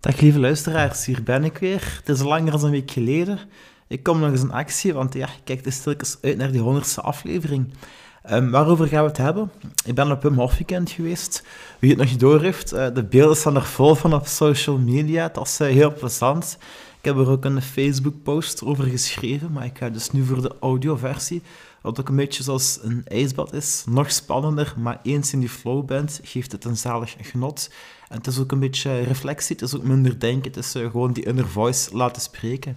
Dag lieve luisteraars, hier ben ik weer. Het is langer dan een week geleden. Ik kom nog eens in actie, want ja, kijk de stilkens uit naar die honderdste aflevering. Um, waarover gaan we het hebben? Ik ben op Wim Hof weekend geweest. Wie het nog niet door heeft, uh, de beelden staan er vol van op social media. Dat is uh, heel plezant. Ik heb er ook een Facebook-post over geschreven, maar ik ga dus nu voor de audioversie. Wat ook een beetje zoals een ijsbad is. Nog spannender, maar eens in die flow bent, geeft het een zalig genot. En het is ook een beetje reflectie, het is ook minder denken, het is uh, gewoon die inner voice laten spreken.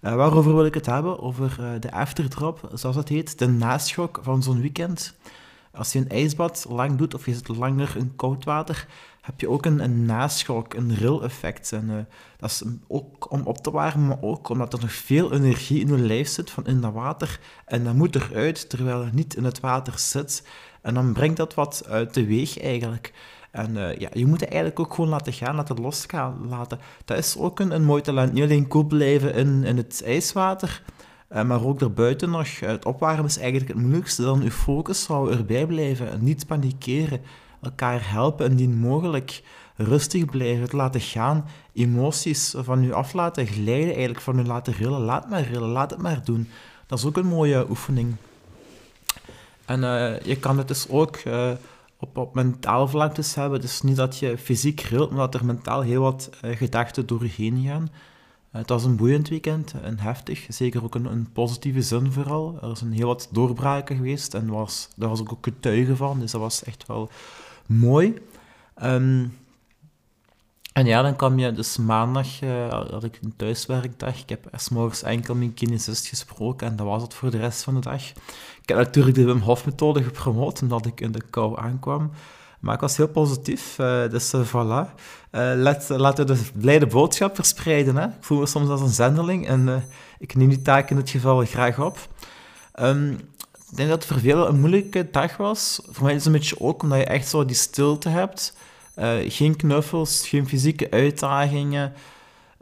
Uh, waarover wil ik het hebben? Over uh, de afterdrop, zoals het heet, de naschok van zo'n weekend. Als je een ijsbad lang doet of je zit langer in koud water, heb je ook een, een naschok, een ril-effect. En uh, dat is ook om op te warmen, maar ook omdat er nog veel energie in je lijf zit van in dat water. En dat moet eruit, terwijl het niet in het water zit. En dan brengt dat wat uit de weeg eigenlijk. En uh, ja, je moet het eigenlijk ook gewoon laten gaan, laten losgaan. Laten. Dat is ook een, een mooi talent. Niet alleen koel blijven in, in het ijswater, uh, maar ook erbuiten nog. Het opwarmen is eigenlijk het moeilijkste. Dan je focus zou erbij blijven. Niet panikeren. Elkaar helpen indien mogelijk. Rustig blijven, het laten gaan. Emoties van je af laten glijden, eigenlijk van je laten rillen. Laat maar rillen, laat het maar doen. Dat is ook een mooie oefening. En uh, je kan het dus ook op, op mentaal vlak dus hebben. Is niet dat je fysiek rilt, maar dat er mentaal heel wat uh, gedachten door je heen gaan. Het was een boeiend weekend, en heftig, zeker ook een, een, positieve zin vooral. Er zijn heel wat doorbraken geweest en was, daar was ook getuige van, dus dat was echt wel mooi. Um, en ja, dan kwam je dus maandag, uh, had ik een thuiswerkdag. Ik heb s morgens enkel mijn kinesist gesproken en dat was het voor de rest van de dag. Ik heb natuurlijk de Wim Hof methode gepromoot omdat ik in de kou aankwam. Maar ik was heel positief, uh, dus uh, voilà. Laten we de blijde boodschap verspreiden. Hè? Ik voel me soms als een zendeling en ik neem die taak in dit geval graag op. Um, ik denk dat het voor velen een moeilijke dag was. Voor mij is het een beetje ook omdat je echt zo die stilte hebt uh, geen knuffels, geen fysieke uitdagingen.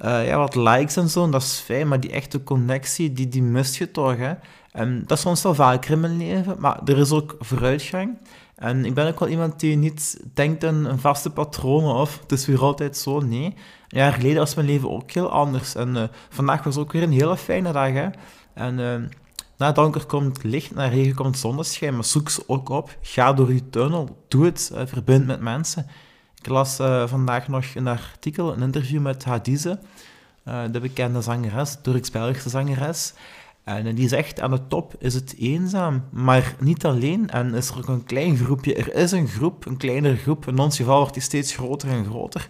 Uh, ja, wat likes en zo, en dat is fijn, maar die echte connectie, die, die mist je toch, hè. En dat is soms wel vaker in mijn leven, maar er is ook vooruitgang. En ik ben ook wel iemand die niet denkt een vaste patronen of het is weer altijd zo. Nee, een jaar geleden was mijn leven ook heel anders. En uh, vandaag was ook weer een hele fijne dag. Hè? En na donker komt licht, na regen komt zonneschijn. Maar zoek ze ook op. Ga door die tunnel. Doe het. Uh, verbind met mensen. Ik las uh, vandaag nog een artikel, een interview met Hadize, uh, de bekende zangeres, Turks-Belgische zangeres. En die zegt, aan de top is het eenzaam, maar niet alleen. En is er ook een klein groepje. Er is een groep, een kleinere groep. In ons geval wordt die steeds groter en groter.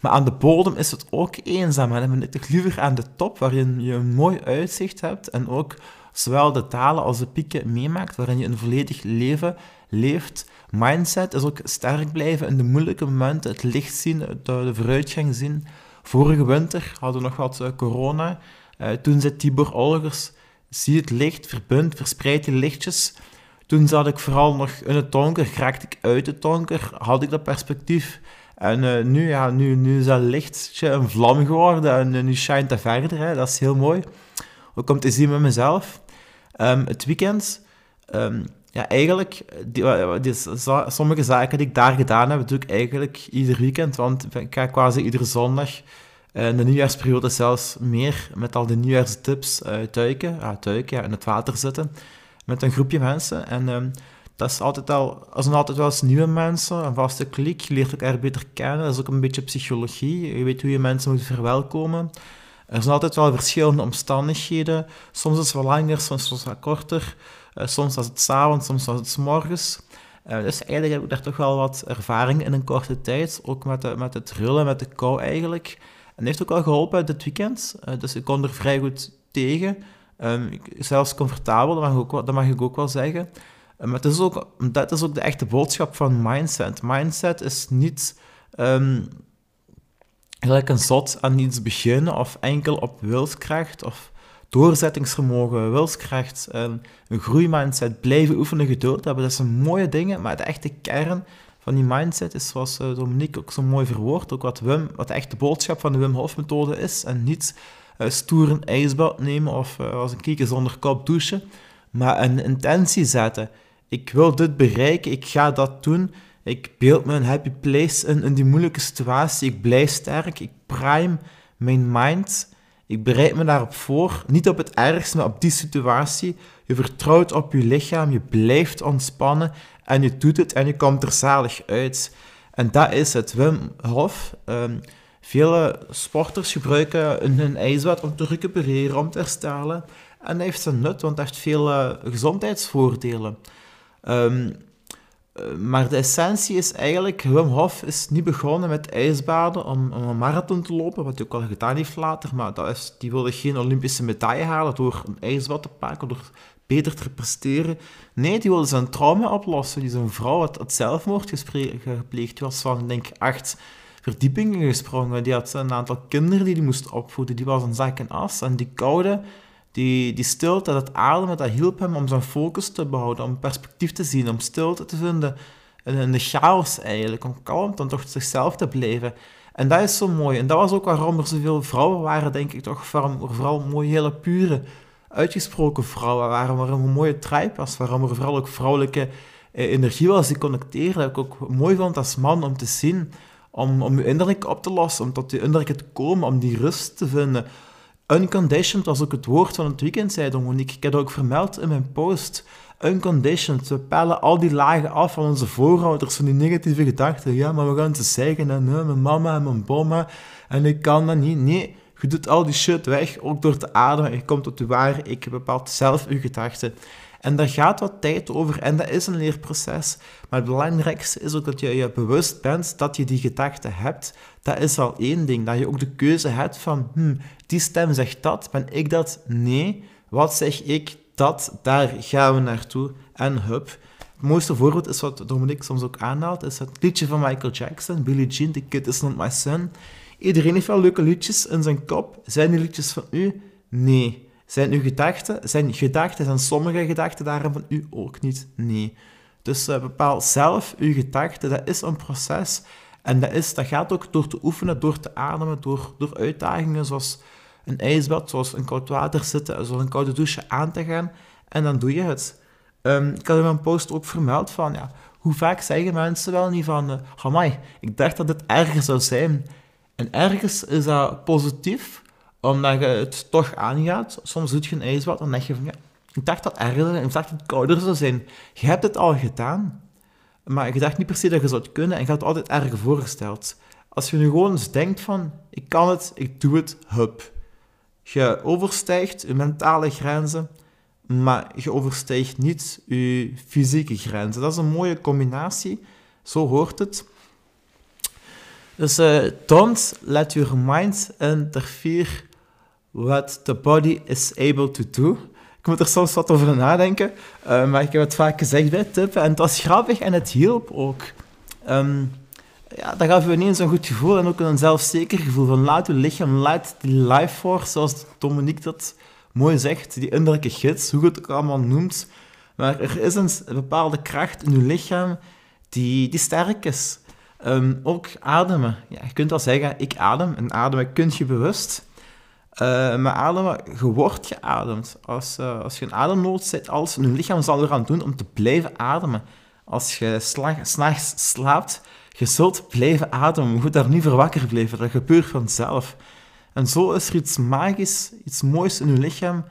Maar aan de bodem is het ook eenzaam. En dan ben ik liever aan de top, waarin je een mooi uitzicht hebt en ook zowel de talen als de pieken meemaakt, waarin je een volledig leven leeft mindset is ook sterk blijven in de moeilijke momenten, het licht zien, de, vooruitgang zien. Vorige winter hadden we nog wat uh, corona. Uh, toen zei Tibor Olgers, zie het licht, verbind, verspreid die lichtjes. Toen zat ik vooral nog in het donker, raakte ik uit het donker, had ik dat perspectief. En uh, nu, ja, nu, nu is dat lichtje een vlam geworden en nu schijnt dat verder. Hè. Dat is heel mooi. Ook om te zien met mezelf. Um, het weekend... Um, ja, eigenlijk, die, sommige zaken die ik daar gedaan heb, doe ik eigenlijk ieder weekend. Want ik ga quasi iedere zondag, in de nieuwjaarsperiode zelfs meer, met al de nieuwjaarstips uh, tuiken. Tuiken, in het water zitten. Met een groepje mensen. En um, dat is altijd al, er zijn altijd wel eens nieuwe mensen, een vaste klik. Je leert elkaar beter kennen. Dat is ook een beetje psychologie. Je weet hoe je mensen moet verwelkomen. Er zijn altijd wel verschillende omstandigheden. Soms is het wel langer, soms is het korter. Uh, soms was het s'avonds, soms was het s morgens. Uh, dus eigenlijk heb ik daar toch wel wat ervaring in een korte tijd. Ook met, met het rullen, met de kou eigenlijk. En heeft ook wel geholpen dit weekend. Uh, dus ik kon er vrij goed tegen. Um, zelfs comfortabel, dat mag, ik ook, dat mag ik ook wel zeggen. maar is ook, dat is ook de echte boodschap van mindset. Mindset is niet um, gelijk een zot aan iets beginnen of enkel op wilskracht of doorzettingsvermogen, wilskracht, een groeimindset, blijven oefenen, geduld hebben. Dat zijn mooie dingen, maar de echte kern van die mindset is, zoals eh, Dominique ook zo mooi verwoordt, ook wat, Wim, wat de echte boodschap van de Wim Hof methode is. En niet uh, stoer een ijsbad nemen of uh, als een kieken zonder kop douchen, maar een intentie zetten. Ik wil dit bereiken, ik ga dat doen. Ik beeld me een happy place in, in die moeilijke situatie. Ik blijf sterk, ik prime mijn mind. Ik bereid me daarop voor. Niet op het ergste, maar op die situatie. Je vertrouwt op je lichaam, je blijft ontspannen en je doet het en je komt er zalig uit. En dat is het. Wim Hof. Um, vele sporters gebruiken hun ijsbad om te recupereren, om te herstellen. En dat heeft zijn nut, want het heeft veel gezondheidsvoordelen. Um, maar de essentie is eigenlijk, Wim Hof is niet begonnen met ijsbaden om, om, een marathon te lopen, wat hij ook al gedaan heeft later, maar dat is, die wilde geen Olympische medaille halen door een ijsbad te pakken, door beter te presteren. Nee, die wilde zijn trauma oplossen. Die zijn vrouw had, had zelfmoord gepleegd. Die was van, denk ik, acht verdiepingen gesprongen. Die had een aantal kinderen die die moest opvoeden. Die was een zak en as. En die koude, die, die stilte, dat ademen, dat hielp hem om zijn focus te behouden, om perspectief te zien, om stilte te vinden in de chaos eigenlijk, om kalm dan toch zichzelf te blijven. En dat is zo mooi. En dat was ook waarom er zoveel vrouwen waren, denk ik toch, vooral mooie, hele pure, uitgesproken vrouwen waren, waarom een mooie tribe was, waarom er vooral ook vrouwelijke eh, energie was die connecteerde. Dat ik ook mooi vond als man om te zien, om, om je innerlijk op te lossen, om tot je innerlijke te komen, om die rust te vinden. Unconditioned was ook het woord van het weekend, zei Dominique. Ik heb dat ook vermeld in mijn post. Unconditioned. We pellen al die lagen af van onze voorouders, van die negatieve gedachten. Ja, maar we gaan ze zeggen, en mijn mama en mijn bomma, en ik kan dat niet. Nee, je doet al die shit weg, ook door te ademen. Je komt tot je ware ik, bepaalt zelf je gedachten. En daar gaat wat tijd over en dat is een leerproces. Maar het belangrijkste is ook dat je je bewust bent dat je die gedachten hebt. Dat is al één ding. Dat je ook de keuze hebt van, hm, die stem zegt dat, ben ik dat? Nee. Wat zeg ik? Dat, daar gaan we naartoe. En hup. Het mooiste voorbeeld is wat Dominique soms ook aanhaalt, is het liedje van Michael Jackson, Billie Jean, The Kid Is Not My Son. Iedereen heeft wel leuke liedjes in zijn kop. Zijn die liedjes van u? Nee. Zijn uw gedachten, zijn gedachten, zijn sommige gedachten daarom van u ook niet? Nee. Dus uh, bepaal zelf uw gedachten, dat is een proces. En dat, is, dat gaat ook door te oefenen, door te ademen, door, door uitdagingen zoals een ijsbad, zoals een koud water zitten, zoals een koude douche aan te gaan. En dan doe je het. Um, ik had in mijn post ook vermeld van, ja, hoe vaak zeggen mensen wel niet van, uh, ik dacht dat het erger zou zijn. En ergens is dat positief, omdat je het toch aangaat. Soms doe je een ijsbad en denk je van, ja, ik dacht dat erger ik dacht dat het kouder zou zijn. Je hebt het al gedaan, maar je dacht niet per se dat je zou het kunnen en je had het altijd erger voorgesteld. Als je nu gewoon eens denkt van, ik kan het, ik doe het, hup. Je overstijgt je mentale grenzen, maar je overstijgt niet je fysieke grenzen. Dat is een mooie combinatie, zo hoort het. Dus uh, don't let your mind interfere what the body is able to do. Ik moet er soms wat over nadenken, uh, maar ik heb het vaak gezegd bij tippen. En het was grappig en het hielp ook. Um, ja, dat gaf je ineens een goed gevoel en ook een zelfzeker gevoel. Van laat je lichaam, laat die life force, zoals Dominique dat mooi zegt, die innerlijke gids, hoe je het ook allemaal noemt. Maar er is een bepaalde kracht in je lichaam die, die sterk is. Um, ook ademen. Ja, je kunt wel zeggen, ik adem. En ademen kun je bewust. Uh, maar ademen, je wordt geademd. Als, uh, als je een ademnood zit, als je lichaam zal eraan doen om te blijven ademen. Als je s'nachts slaapt, je zult blijven ademen. Je moet daar niet voor wakker blijven. Dat gebeurt vanzelf. En zo is er iets magisch, iets moois in je lichaam,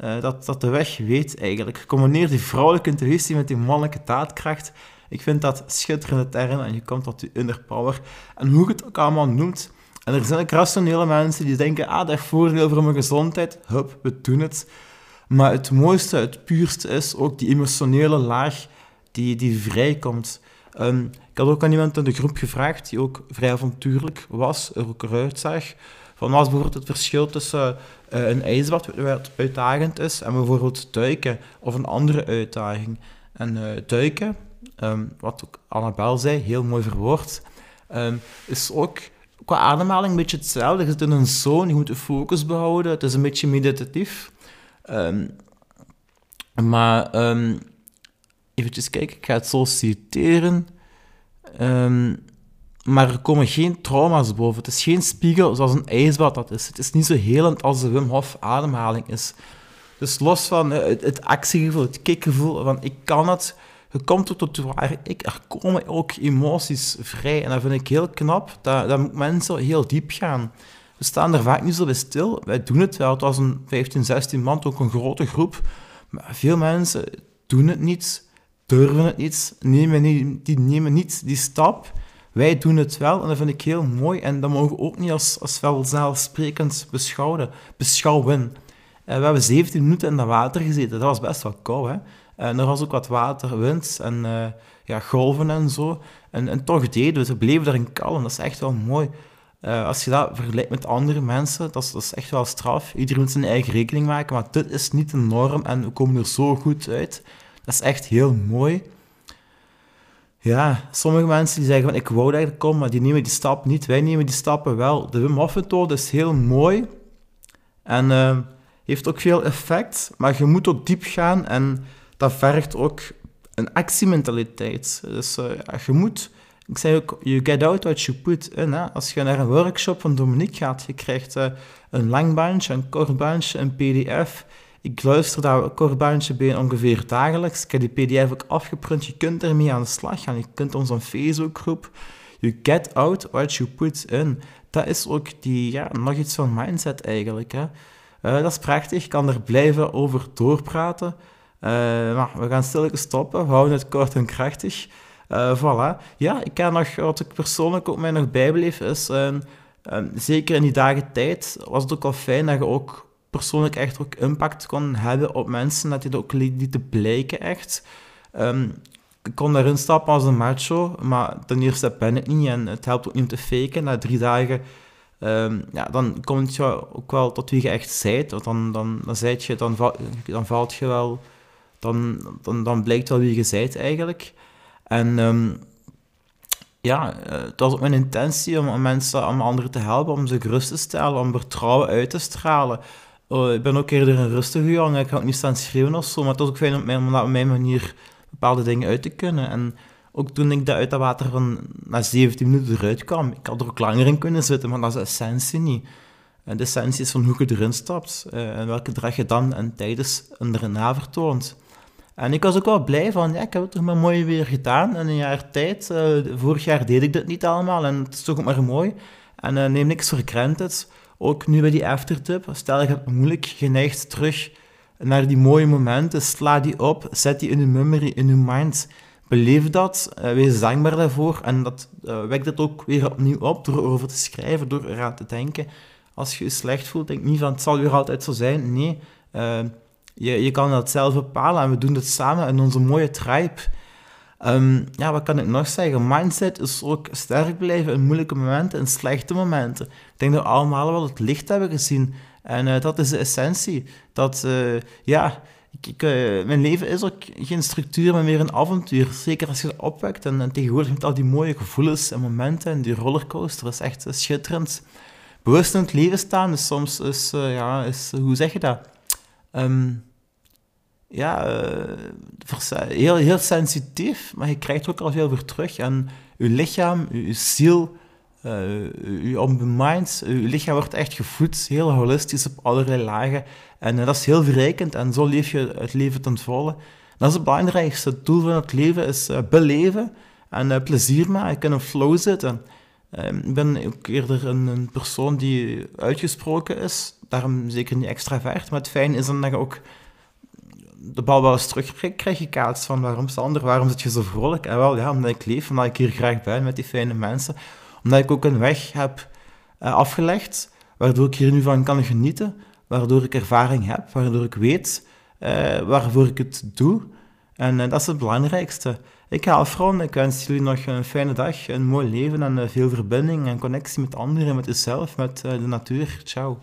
uh, dat, dat de weg weet eigenlijk. Combineer die vrouwelijke intuïtie met die mannelijke daadkracht. Ik vind dat schitterende term en je komt tot je inner power. En hoe je het ook allemaal noemt. En er zijn ook rationele mensen die denken, ah, dat heeft voordeel voor mijn gezondheid. Hup, we doen het. Maar het mooiste, het puurste is ook die emotionele laag die, die vrijkomt. Um, ik had ook aan iemand in de groep gevraagd, die ook vrij avontuurlijk was, er ook eruit zag. Van wat is bijvoorbeeld het verschil tussen uh, een ijsbad, wat uitdagend is, en bijvoorbeeld duiken, of een andere uitdaging. En uh, duiken, um, wat ook Annabel zei, heel mooi verwoord, um, is ook qua ademhaling een beetje hetzelfde. Je zit in een zone, je moet de focus behouden, het is een beetje meditatief. Um, maar um, even kijken, ik ga het zo citeren. Um, maar er komen geen trauma's boven. Het is geen spiegel zoals een ijsbad dat is. Het is niet zo helend als de Wim Hof ademhaling is. Dus los van het, het actiegevoel, het kickgevoel van ik kan het, je komt tot waar ik, er komen ook emoties vrij. En dat vind ik heel knap, dat, dat mensen heel diep gaan. We staan er vaak niet zo bij stil. Wij doen het wel. Het was een 15, 16 man, ook een grote groep. Maar veel mensen doen het niet, durven het niet, nemen niet, die nemen niet die stap. Wij doen het wel en dat vind ik heel mooi. En dat mogen we ook niet als, als vanzelfsprekend beschouwen. beschouwen. Uh, we hebben 17 minuten in dat water gezeten. Dat was best wel koud. Hè? Er was ook wat water, wind en uh, ja, golven en zo. En, en toch deden we, we bleven erin kalm. Dat is echt wel mooi. Uh, als je dat vergelijkt met andere mensen, dat is, dat is echt wel straf. Iedereen moet zijn eigen rekening maken, maar dit is niet de norm en we komen er zo goed uit. Dat is echt heel mooi. Ja, sommige mensen die zeggen van ik wou eigenlijk komen, maar die nemen die stap niet. Wij nemen die stappen wel. De Wim Hof methode is heel mooi en uh, heeft ook veel effect, maar je moet ook diep gaan en dat vergt ook een actiementaliteit. Dus uh, je moet ik zei ook, you get out what you put in. Hè? Als je naar een workshop van Dominique gaat, je krijgt uh, een lang bandje, een kort bandje, een pdf. Ik luister dat kort bandje bij ongeveer dagelijks. Ik heb die pdf ook afgeprint. Je kunt ermee aan de slag gaan. Je kunt onze Facebookgroep. You get out what you put in. Dat is ook die, ja, nog iets van mindset eigenlijk. Hè? Uh, dat is prachtig. Ik kan er blijven over doorpraten. Maar we gaan stilletjes stoppen. We houden het kort en krachtig. Uh, voilà. Ja, ik kan nog, wat ik persoonlijk ook mij nog bijbeleef, is um, um, zeker in die dagen tijd was het ook wel fijn dat je ook persoonlijk echt ook impact kon hebben op mensen, dat je dat ook liet te blijken echt. Um, ik kon daarin stappen als een macho, maar ten eerste ben ik niet en het helpt ook niet om te faken. Na drie dagen, ja, dan komt je ook wel tot wie je echt zijt. Dan, dan, dan, je, dan, dan valt je wel, dan, dan, dan blijkt wel wie je zijt eigenlijk. En um, ja, het was ook mijn intentie om, mensen, om anderen te helpen, om ze gerust te stellen, om vertrouwen uit te stralen. Uh, ik ben ook eerder een rustige jongen, ik ga ook niet staan schreeuwen of zo, maar het was ook fijn om, op mijn manier bepaalde dingen uit te kunnen. En ook toen ik dat uit dat water van na 17 minuten eruit kwam, ik had er ook langer in kunnen zitten, maar dat is de essentie niet. En de essentie is van hoe je erin stapt uh, en welke drag je dan en tijdens en erna vertoont. En ik was ook wel blij van, ja, ik heb het toch maar mooi weer gedaan in een jaar tijd. Uh, vorig jaar deed ik dit niet allemaal en het is toch ook maar mooi. En uh, neem niks voor granted. Ook nu bij die aftertip, stel je hebt moeilijk geneigd terug naar die mooie momenten, sla die op, zet die in je memory, in je mind. Beleef dat, uh, wees dankbaar daarvoor en dat wekt het ook weer opnieuw op door erover te schrijven, door eraan te denken. Als je je slecht voelt, denk niet van het zal weer altijd zo zijn. Nee, je, je kan dat zelf bepalen en we doen het samen in onze mooie tribe. Um, ja, wat kan ik nog zeggen? Mindset is ook sterk blijven in moeilijke momenten, in slechte momenten. Ik denk dat we allemaal wel het licht hebben gezien. En uh, dat is de essentie. Dat, uh, ja, ik, uh, mijn leven is ook geen structuur, maar meer een avontuur. Zeker als je het opwekt en, en tegenwoordig met al die mooie gevoelens en momenten en die rollercoaster. is echt schitterend. Bewust in het leven staan is soms, is, ja, is, hoe zeg je dat? Um, ja, uh, heel, heel sensitief, maar je krijgt ook al veel weer terug. En je lichaam, je, ziel, uh, je mind, je lichaam wordt echt gevoed, heel holistisch op allerlei lagen. En dat is heel verrijkend en zo leef je het leven ten volle. Dat is het belangrijkste. Het doel van het leven is beleven en plezier maken, in een flow zitten. Ehm, ik ben ook eerder een, een, persoon die uitgesproken is, daarom zeker niet extravert, maar het fijn is dan dat je ook de bal wel eens terug krijg je kaats van waarom Sander, waarom zit je zo vrolijk? En wel, ja, omdat ik leef, omdat ik hier graag ben met die fijne mensen. Omdat ik ook een weg heb uh, afgelegd, waardoor ik hier nu van kan genieten, waardoor ik ervaring heb, waardoor ik weet uh, waarvoor ik het doe. En uh, dat is het belangrijkste. Ik ga afronden. Ik wens jullie nog een fijne dag, een mooi leven en veel verbinding en connectie met anderen, met jezelf, met de natuur. Ciao.